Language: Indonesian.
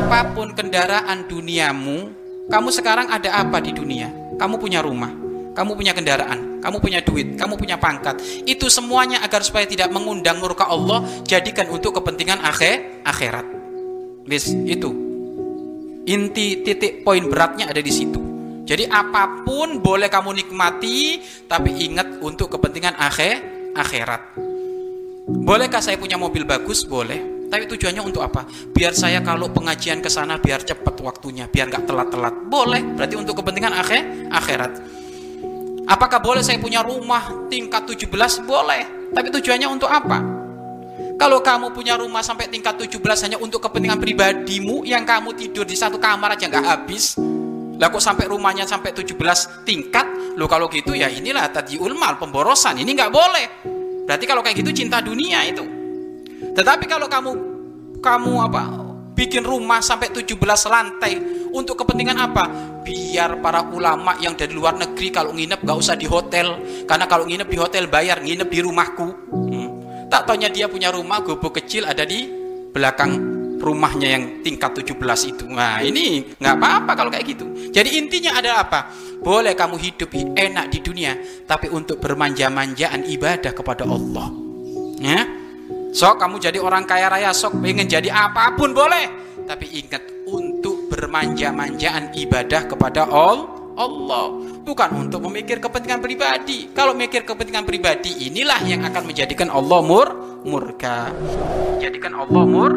apa pun kendaraan duniamu, kamu sekarang ada apa di dunia? Kamu punya rumah, kamu punya kendaraan, kamu punya duit, kamu punya pangkat. Itu semuanya agar supaya tidak mengundang murka Allah, jadikan untuk kepentingan akhir akhirat. Bis, itu. Inti titik poin beratnya ada di situ. Jadi apa pun boleh kamu nikmati, tapi ingat untuk kepentingan akhir akhirat. Bolehkah saya punya mobil bagus? Boleh. Tapi tujuannya untuk apa? Biar saya kalau pengajian ke sana biar cepat waktunya, biar nggak telat-telat. Boleh. Berarti untuk kepentingan akhir akhirat. Apakah boleh saya punya rumah tingkat 17? Boleh. Tapi tujuannya untuk apa? Kalau kamu punya rumah sampai tingkat 17 hanya untuk kepentingan pribadimu yang kamu tidur di satu kamar aja nggak habis. Lah kok sampai rumahnya sampai 17 tingkat? Loh kalau gitu ya inilah tadi ulmal pemborosan. Ini nggak boleh. Berarti kalau kayak gitu cinta dunia itu. Tetapi kalau kamu kamu apa bikin rumah sampai 17 lantai untuk kepentingan apa? Biar para ulama yang dari luar negeri kalau nginep gak usah di hotel karena kalau nginep di hotel bayar nginep di rumahku. Hmm. Tak tanya dia punya rumah gubuk kecil ada di belakang rumahnya yang tingkat 17 itu. Nah, ini nggak apa-apa kalau kayak gitu. Jadi intinya adalah apa? Boleh kamu hidup enak di dunia, tapi untuk bermanja-manjaan ibadah kepada Allah. Ya? Sok kamu jadi orang kaya raya, sok pengen jadi apa pun boleh. Tapi ingat untuk bermanja-manjaan ibadah kepada Allah. Bukan untuk memikir kepentingan pribadi. Kalau mikir kepentingan pribadi inilah yang akan menjadikan Allah mur murka. Jadikan Allah mur